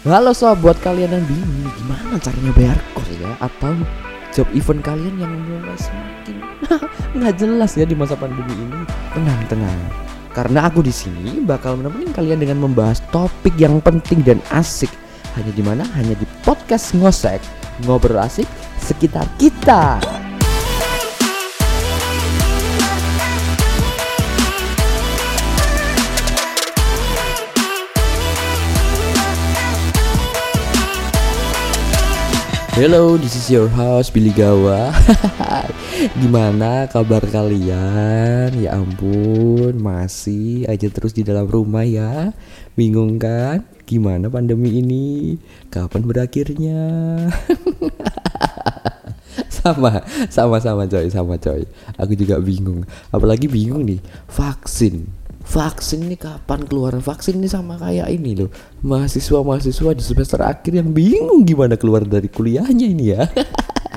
Halo sob, buat kalian yang bingung gimana caranya bayar kos ya? Atau job event kalian yang mulai semakin nggak jelas ya di masa pandemi ini? Tenang, tenang. Karena aku di sini bakal menemani kalian dengan membahas topik yang penting dan asik. Hanya di mana? Hanya di podcast Ngosek Ngobrol asik sekitar kita Hello, this is your host Billy Gawa. Gimana kabar kalian? Ya ampun, masih aja terus di dalam rumah ya. Bingung kan? Gimana pandemi ini? Kapan berakhirnya? sama, sama sama coy, sama coy. Aku juga bingung. Apalagi bingung nih, vaksin vaksin ini kapan keluar? Vaksin ini sama kayak ini loh. Mahasiswa mahasiswa di semester akhir yang bingung gimana keluar dari kuliahnya ini ya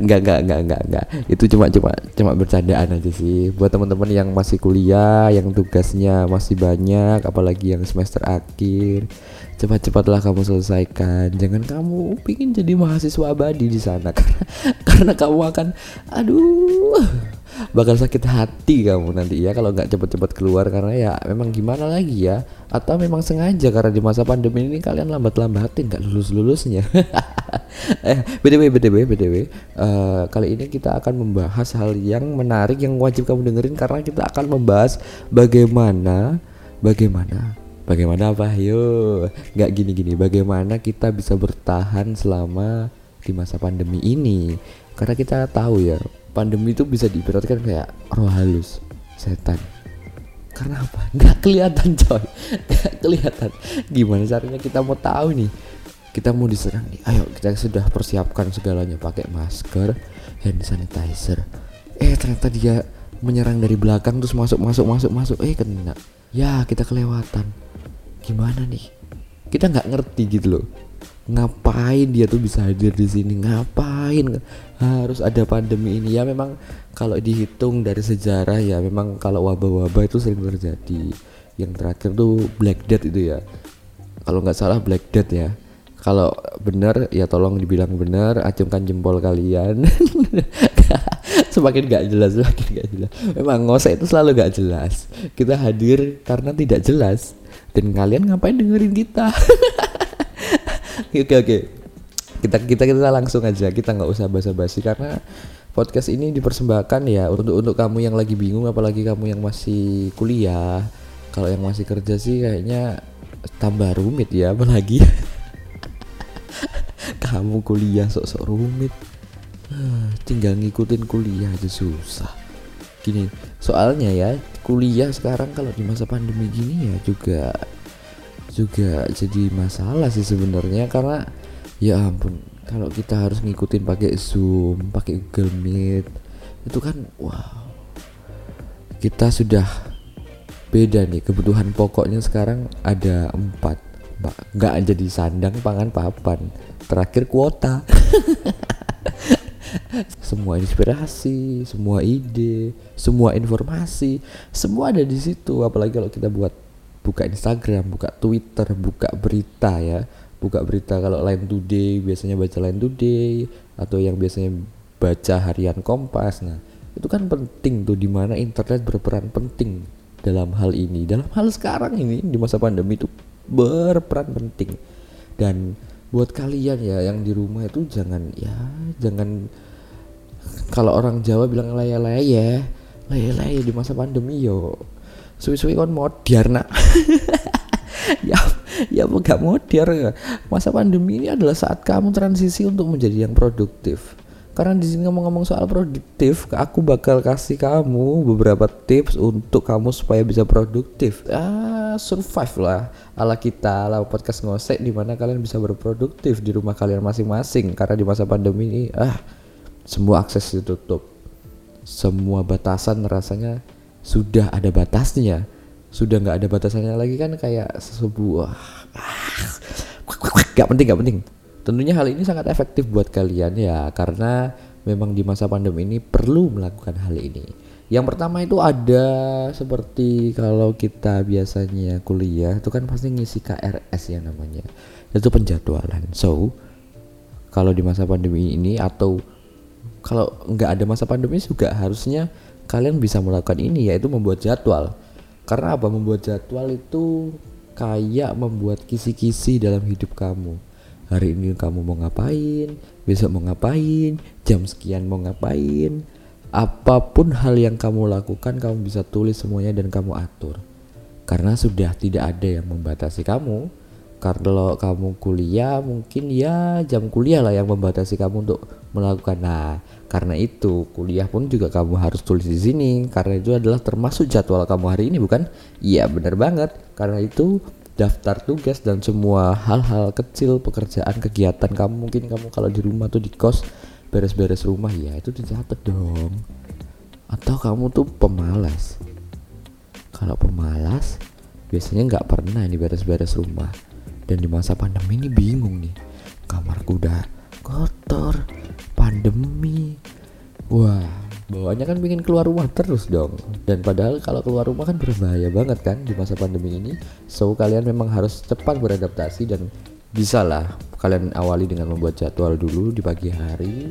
Enggak, enggak, enggak, enggak, enggak. Itu cuma cuma cuma bercandaan aja sih. Buat teman-teman yang masih kuliah, yang tugasnya masih banyak, apalagi yang semester akhir, cepat-cepatlah kamu selesaikan. Jangan kamu pingin jadi mahasiswa abadi di sana karena karena kamu akan aduh bakal sakit hati kamu nanti ya kalau nggak cepet-cepet keluar karena ya memang gimana lagi ya atau memang sengaja karena di masa pandemi ini kalian lambat-lambatin nggak lulus-lulusnya eh btw btw btw uh, kali ini kita akan membahas hal yang menarik yang wajib kamu dengerin karena kita akan membahas bagaimana bagaimana bagaimana apa? Yo nggak gini-gini. Bagaimana kita bisa bertahan selama di masa pandemi ini? Karena kita tahu ya pandemi itu bisa diibaratkan kayak roh halus setan. Karena apa? Nggak kelihatan coy. Nggak kelihatan. Gimana caranya kita mau tahu nih kita mau diserang nih. Ayo kita sudah persiapkan segalanya. Pakai masker hand sanitizer. Eh ternyata dia menyerang dari belakang terus masuk masuk masuk masuk. Eh kena. Ya kita kelewatan. Gimana nih? Kita nggak ngerti gitu loh. Ngapain dia tuh bisa hadir di sini? Ngapain? Harus ada pandemi ini. Ya memang kalau dihitung dari sejarah ya memang kalau wabah-wabah itu sering terjadi. Yang terakhir tuh Black Death itu ya. Kalau nggak salah Black Death ya kalau benar ya tolong dibilang benar acungkan jempol kalian. Semakin gak jelas semakin gak jelas. Memang ngosek itu selalu gak jelas. Kita hadir karena tidak jelas. Dan kalian ngapain dengerin kita? Oke oke. Kita kita kita langsung aja. Kita nggak usah basa-basi karena podcast ini dipersembahkan ya untuk untuk kamu yang lagi bingung apalagi kamu yang masih kuliah. Kalau yang masih kerja sih kayaknya tambah rumit ya apalagi kamu kuliah sok-sok rumit. Tinggal ngikutin kuliah aja susah. Gini soalnya ya kuliah sekarang kalau di masa pandemi gini ya juga juga jadi masalah sih sebenarnya. Karena ya ampun kalau kita harus ngikutin pakai zoom pakai google meet itu kan wow. Kita sudah beda nih kebutuhan pokoknya sekarang ada empat nggak jadi sandang pangan papan terakhir kuota semua inspirasi semua ide semua informasi semua ada di situ apalagi kalau kita buat buka Instagram, buka Twitter, buka berita ya. Buka berita kalau Line Today biasanya baca Line Today atau yang biasanya baca harian Kompas. Nah, itu kan penting tuh di mana internet berperan penting dalam hal ini. Dalam hal sekarang ini di masa pandemi itu berperan penting. Dan buat kalian ya yang di rumah itu jangan ya jangan kalau orang Jawa bilang laya-laya laya-laya di masa pandemi yo suwi-suwi kon modern nak. Ya ya gak modern masa pandemi ini adalah saat kamu transisi untuk menjadi yang produktif karena di sini ngomong-ngomong soal produktif aku bakal kasih kamu beberapa tips untuk kamu supaya bisa produktif. Ah survive lah. Ala kita ala podcast ngosek di mana kalian bisa berproduktif di rumah kalian masing-masing. Karena di masa pandemi ini ah semua akses ditutup. Semua batasan rasanya sudah ada batasnya. Sudah nggak ada batasannya lagi kan kayak sebuah nggak penting nggak penting tentunya hal ini sangat efektif buat kalian ya karena memang di masa pandemi ini perlu melakukan hal ini. Yang pertama itu ada seperti kalau kita biasanya kuliah itu kan pasti ngisi KRS ya namanya. Itu penjadwalan. So kalau di masa pandemi ini atau kalau nggak ada masa pandemi juga harusnya kalian bisa melakukan ini yaitu membuat jadwal. Karena apa? Membuat jadwal itu kayak membuat kisi-kisi dalam hidup kamu hari ini kamu mau ngapain? Besok mau ngapain? Jam sekian mau ngapain? Apa pun hal yang kamu lakukan kamu bisa tulis semuanya dan kamu atur. Karena sudah tidak ada yang membatasi kamu. Kalau kamu kuliah mungkin ya jam kuliah lah yang membatasi kamu untuk melakukan. Nah karena itu kuliah pun juga kamu harus tulis di sini. Karena itu adalah termasuk jadwal kamu hari ini bukan? Iya benar banget. Karena itu daftar tugas dan semua hal-hal kecil pekerjaan kegiatan kamu. Mungkin kamu kalau di rumah tuh di kos beres-beres rumah ya itu dicatat dong. Atau kamu tuh pemalas. Kalau pemalas biasanya nggak pernah ini beres-beres rumah. Dan di masa pandemi ini bingung nih. Kamarku udah kotor pandemi. Wah bawaannya kan pengen keluar rumah terus dong. Dan padahal kalau keluar rumah kan berbahaya banget kan di masa pandemi ini. So kalian memang harus cepat beradaptasi dan bisa lah kalian awali dengan membuat jadwal dulu di pagi hari.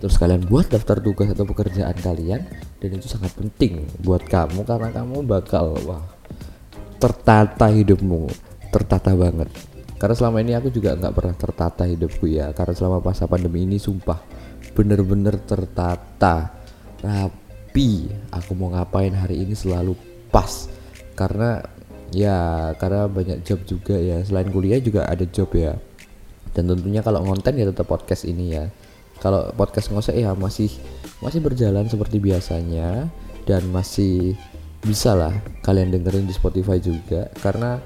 Terus kalian buat daftar tugas atau pekerjaan kalian. Dan itu sangat penting buat kamu karena kamu bakal wah tertata hidupmu. Tertata banget. Karena selama ini aku juga nggak pernah tertata hidupku ya. Karena selama masa pandemi ini sumpah bener-bener tertata rapi aku mau ngapain hari ini selalu pas. Karena ya karena banyak job juga ya. Selain kuliah juga ada job ya. Dan tentunya kalau ngonten ya tetap podcast ini ya. Kalau podcast ngosek ya masih masih berjalan seperti biasanya. Dan masih bisa lah kalian dengerin di Spotify juga. Karena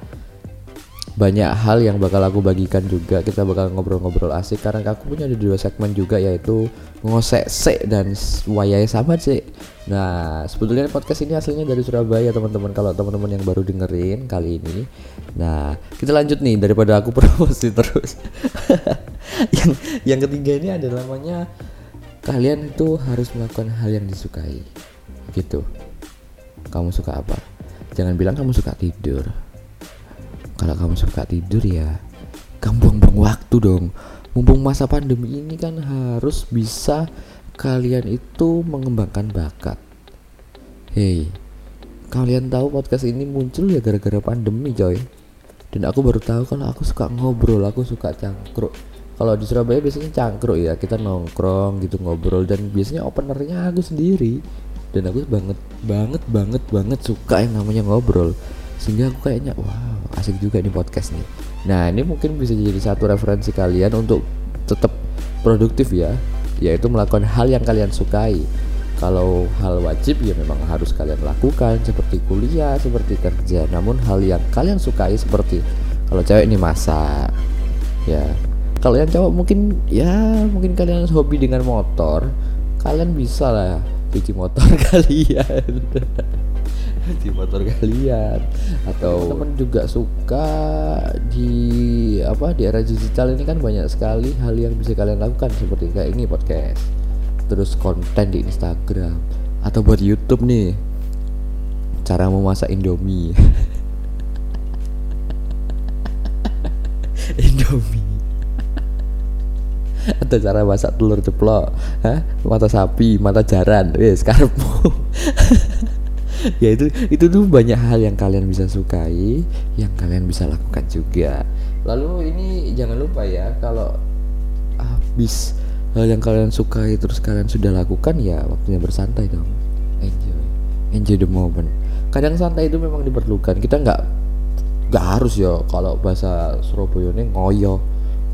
banyak hal yang bakal aku bagikan juga. Kita bakal ngobrol-ngobrol asik. Karena aku punya ada dua segmen juga yaitu ngosek se dan wayai sama sih nah sebetulnya podcast ini aslinya dari Surabaya teman-teman. Kalau teman-teman yang baru dengerin kali ini. Nah kita lanjut nih. Daripada aku promosi terus. Yang yang ketiga ini ada namanya kalian itu harus melakukan hal yang disukai. Gitu. Kamu suka apa? Jangan bilang kamu suka tidur kalau kamu suka tidur ya kamu buang-buang waktu dong. Mumpung masa pandemi ini kan harus bisa kalian itu mengembangkan bakat. Hey kalian tahu podcast ini muncul ya gara-gara pandemi coy? Dan aku baru tahu kalau aku suka ngobrol aku suka cangkruk. Kalau di Surabaya biasanya cangkruk ya kita nongkrong gitu ngobrol. Dan biasanya openernya aku sendiri. Dan aku banget banget banget banget suka yang namanya ngobrol. Sehingga aku kayaknya wow asik juga nih podcast nih. Nah ini mungkin bisa jadi satu referensi kalian untuk tetap produktif ya yaitu melakukan hal yang kalian sukai. Kalau hal wajib ya memang harus kalian lakukan seperti kuliah seperti kerja. Namun hal yang kalian sukai seperti kalau cewek ini masak ya. Kalau yang cowok mungkin ya mungkin kalian hobi dengan motor. Kalian bisa lah cuci motor kalian di motor kalian. Atau teman juga suka di apa di era digital ini kan banyak sekali hal yang bisa kalian lakukan seperti kayak ini podcast. Terus konten di Instagram. Atau buat YouTube nih. Cara memasak Indomie. Indomie. Atau cara masak telur ceplok. Mata sapi mata jaran. Wes karepmu ya itu itu tuh banyak hal yang kalian bisa sukai yang kalian bisa lakukan juga. Lalu ini jangan lupa ya kalau habis hal yang kalian sukai terus kalian sudah lakukan ya waktunya bersantai dong. Enjoy. Enjoy the moment. Kadang santai itu memang diperlukan. Kita nggak nggak harus ya kalau bahasa Surabaya ini ngoyo.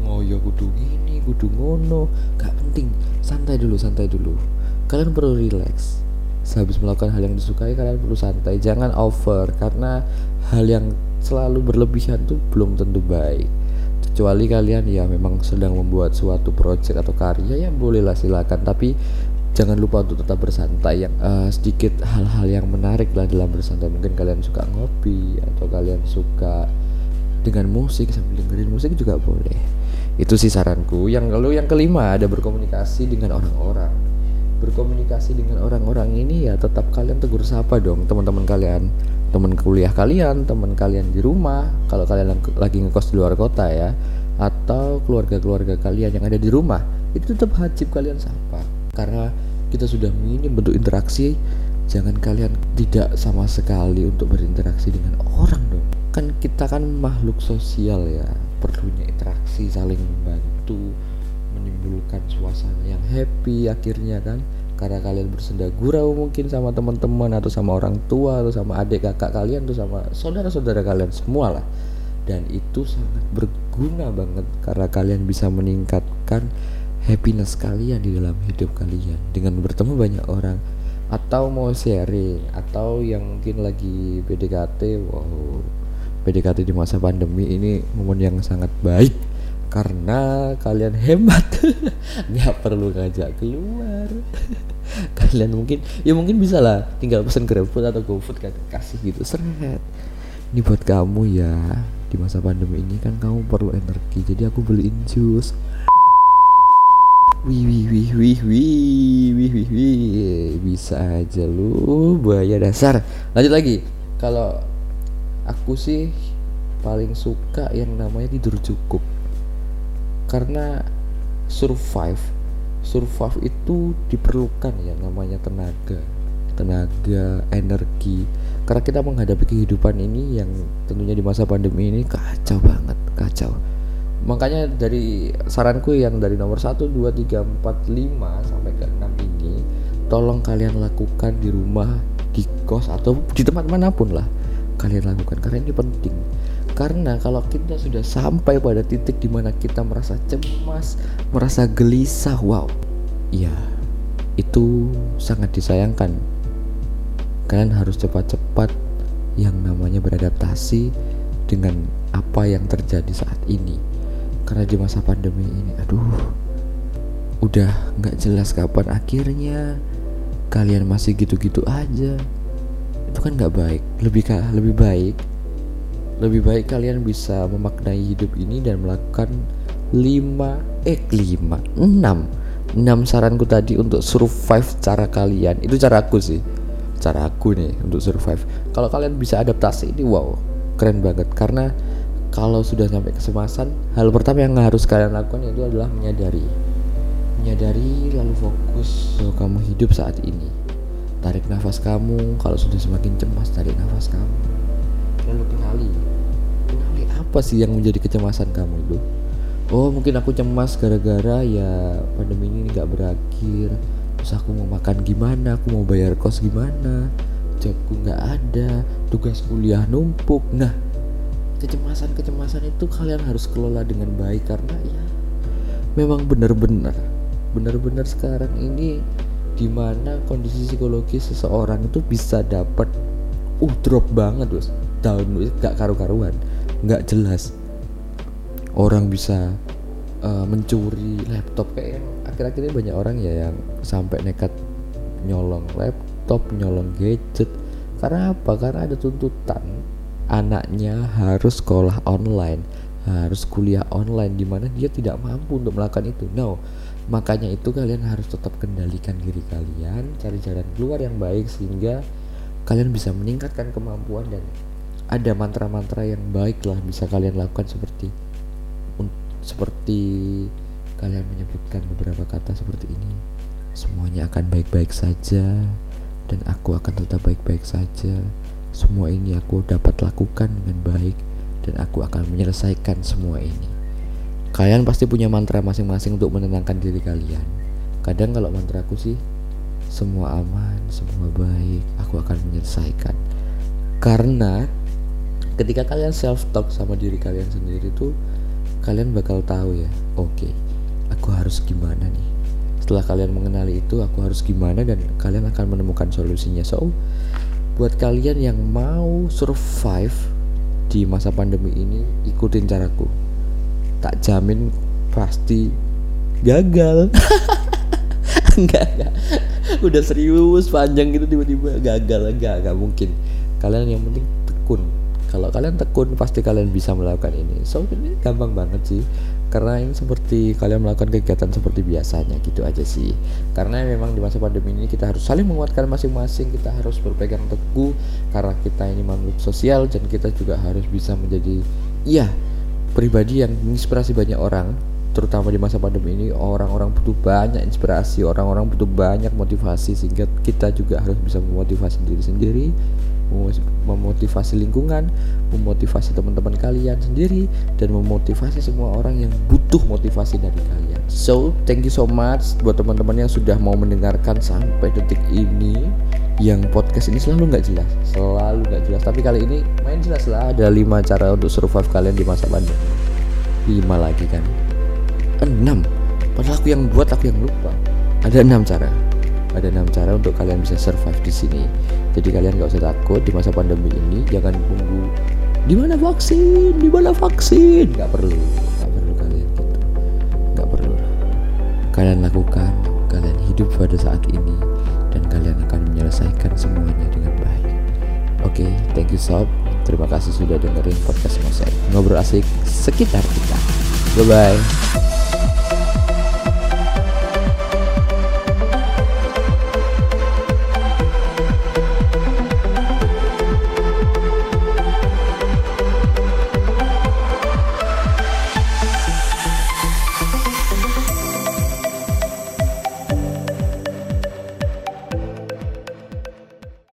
Ngoyo kudu ini kudu ngono. Nggak penting. Santai dulu santai dulu. Kalian perlu relax sehabis melakukan hal yang disukai kalian perlu santai. Jangan over karena hal yang selalu berlebihan tuh belum tentu baik. Kecuali kalian ya memang sedang membuat suatu project atau karya ya bolehlah silakan. Tapi jangan lupa untuk tetap bersantai. Yang uh, sedikit hal-hal yang menarik lah dalam bersantai. Mungkin kalian suka ngopi atau kalian suka dengan musik sambil dengerin musik juga boleh. Itu sih saranku. Yang lalu yang kelima ada berkomunikasi dengan orang-orang berkomunikasi dengan orang-orang ini ya tetap kalian tegur sapa dong teman-teman kalian. Teman kuliah kalian teman kalian di rumah kalau kalian lagi ngekos di luar kota ya atau keluarga-keluarga kalian yang ada di rumah itu tetap wajib kalian sapa. Karena kita sudah minim bentuk interaksi jangan kalian tidak sama sekali untuk berinteraksi dengan orang dong. Kan kita kan makhluk sosial ya perlunya interaksi saling membantu menimbulkan suasana yang happy akhirnya kan. Karena kalian bersenda gurau mungkin sama teman-teman atau sama orang tua atau sama adik kakak kalian atau sama saudara-saudara kalian semua lah. Dan itu sangat berguna banget karena kalian bisa meningkatkan happiness kalian di dalam hidup kalian. Dengan bertemu banyak orang atau mau sharing atau yang mungkin lagi PDKT wow. PDKT di masa pandemi ini momen yang sangat baik karena kalian hemat nggak perlu ngajak keluar. Kalian mungkin ya mungkin bisa lah. Tinggal pesan GrabFood atau GoFood kasih gitu. Seret. Ini buat kamu ya. Di masa pandemi ini kan kamu perlu energi. Jadi aku beliin jus. Wih wih wih wih wih wih wih wih. Bisa aja lu buaya dasar. Lanjut lagi. Kalau aku sih paling suka yang namanya tidur cukup karena survive survive itu diperlukan ya namanya tenaga tenaga energi. Karena kita menghadapi kehidupan ini yang tentunya di masa pandemi ini kacau banget kacau. Makanya dari saranku yang dari nomor 1, 2, 3, 4, 5 sampai ke 6 ini tolong kalian lakukan di rumah di kos atau di tempat mana pun lah kalian lakukan. Karena ini penting karena kalau kita sudah sampai pada titik di mana kita merasa cemas, merasa gelisah, wow, ya itu sangat disayangkan. Kalian harus cepat-cepat yang namanya beradaptasi dengan apa yang terjadi saat ini. Karena di masa pandemi ini, aduh, udah nggak jelas kapan akhirnya kalian masih gitu-gitu aja. Itu kan nggak baik. Lebih lebih baik lebih baik kalian bisa memaknai hidup ini dan melakukan 5 eh 5 6 6 saranku tadi untuk survive cara kalian. Itu cara aku sih. Cara aku nih untuk survive. Kalau kalian bisa adaptasi ini wow keren banget. Karena kalau sudah sampai kesemasan hal pertama yang harus kalian lakukan itu adalah menyadari. Menyadari lalu fokus bahwa kamu hidup saat ini. Tarik nafas kamu. Kalau sudah semakin cemas tarik nafas kamu. Lalu kenali apa sih yang menjadi kecemasan kamu itu oh mungkin aku cemas gara-gara ya pandemi ini nggak berakhir. Terus aku mau makan gimana? Aku mau bayar kos gimana? Jobku nggak ada tugas kuliah numpuk. Nah kecemasan-kecemasan itu kalian harus kelola dengan baik karena ya memang benar-benar benar-benar sekarang ini di mana kondisi psikologis seseorang itu bisa dapat uh drop banget terus down gak karu-karuan nggak jelas. Orang bisa uh, mencuri laptop kayak akhir-akhir ini banyak orang ya yang sampai nekat nyolong laptop nyolong gadget. Karena apa? Karena ada tuntutan anaknya harus sekolah online harus kuliah online di mana dia tidak mampu untuk melakukan itu. No. Makanya itu kalian harus tetap kendalikan diri kalian cari jalan keluar yang baik sehingga kalian bisa meningkatkan kemampuan dan ada mantra-mantra yang baik lah bisa kalian lakukan seperti seperti kalian menyebutkan beberapa kata seperti ini. Semuanya akan baik-baik saja dan aku akan tetap baik-baik saja. Semua ini aku dapat lakukan dengan baik dan aku akan menyelesaikan semua ini. Kalian pasti punya mantra masing-masing untuk menenangkan diri kalian. Kadang kalau mantra aku sih semua aman semua baik aku akan menyelesaikan. Karena ketika kalian self talk sama diri kalian sendiri tuh kalian bakal tahu ya oke okay, aku harus gimana nih? Setelah kalian mengenali itu aku harus gimana dan kalian akan menemukan solusinya. So buat kalian yang mau survive di masa pandemi ini ikutin caraku. Tak jamin pasti gagal. Enggak enggak. Udah serius panjang gitu tiba-tiba gagal. Enggak enggak mungkin. Kalian yang penting tekun kalau kalian tekun pasti kalian bisa melakukan ini. So ini gampang banget sih. Karena ini seperti kalian melakukan kegiatan seperti biasanya gitu aja sih. Karena memang di masa pandemi ini kita harus saling menguatkan masing-masing. Kita harus berpegang teguh karena kita ini makhluk sosial dan kita juga harus bisa menjadi iya pribadi yang menginspirasi banyak orang terutama di masa pandemi ini orang-orang butuh banyak inspirasi orang-orang butuh banyak motivasi sehingga kita juga harus bisa memotivasi diri sendiri memotivasi lingkungan, memotivasi teman-teman kalian sendiri, dan memotivasi semua orang yang butuh motivasi dari kalian. So, thank you so much buat teman-teman yang sudah mau mendengarkan sampai detik ini. Yang podcast ini selalu nggak jelas, selalu nggak jelas. Tapi kali ini main jelas lah. Ada lima cara untuk survive kalian di masa pandemi. Lima lagi kan? Enam. Padahal aku yang buat, aku yang lupa. Ada enam cara. Ada enam cara untuk kalian bisa survive di sini. Jadi kalian gak usah takut di masa pandemi ini. Jangan tunggu di mana vaksin? Di mana vaksin? Nggak perlu. Nggak perlu kalian gitu. Nggak perlu. Kalian lakukan kalian hidup pada saat ini dan kalian akan menyelesaikan semuanya dengan baik. Oke okay, thank you sob. Terima kasih sudah dengerin podcast Mosek ngobrol asik sekitar kita. Bye bye